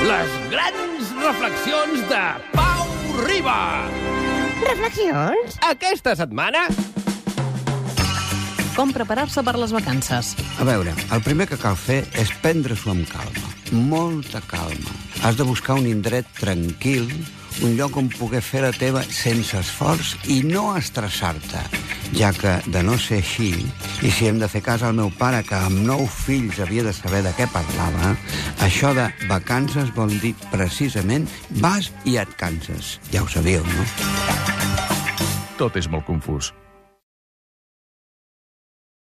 Les grans reflexions de Pau Riba. Reflexions? Aquesta setmana... Com preparar-se per les vacances. A veure, el primer que cal fer és prendre-s'ho amb calma. Molta calma. Has de buscar un indret tranquil, un lloc on poder fer la teva sense esforç i no estressar-te, ja que, de no ser així, i si hem de fer cas al meu pare, que amb nou fills havia de saber de què parlava, això de vacances vol dir precisament vas i et canses. Ja ho sabíeu, no? Tot és molt confús.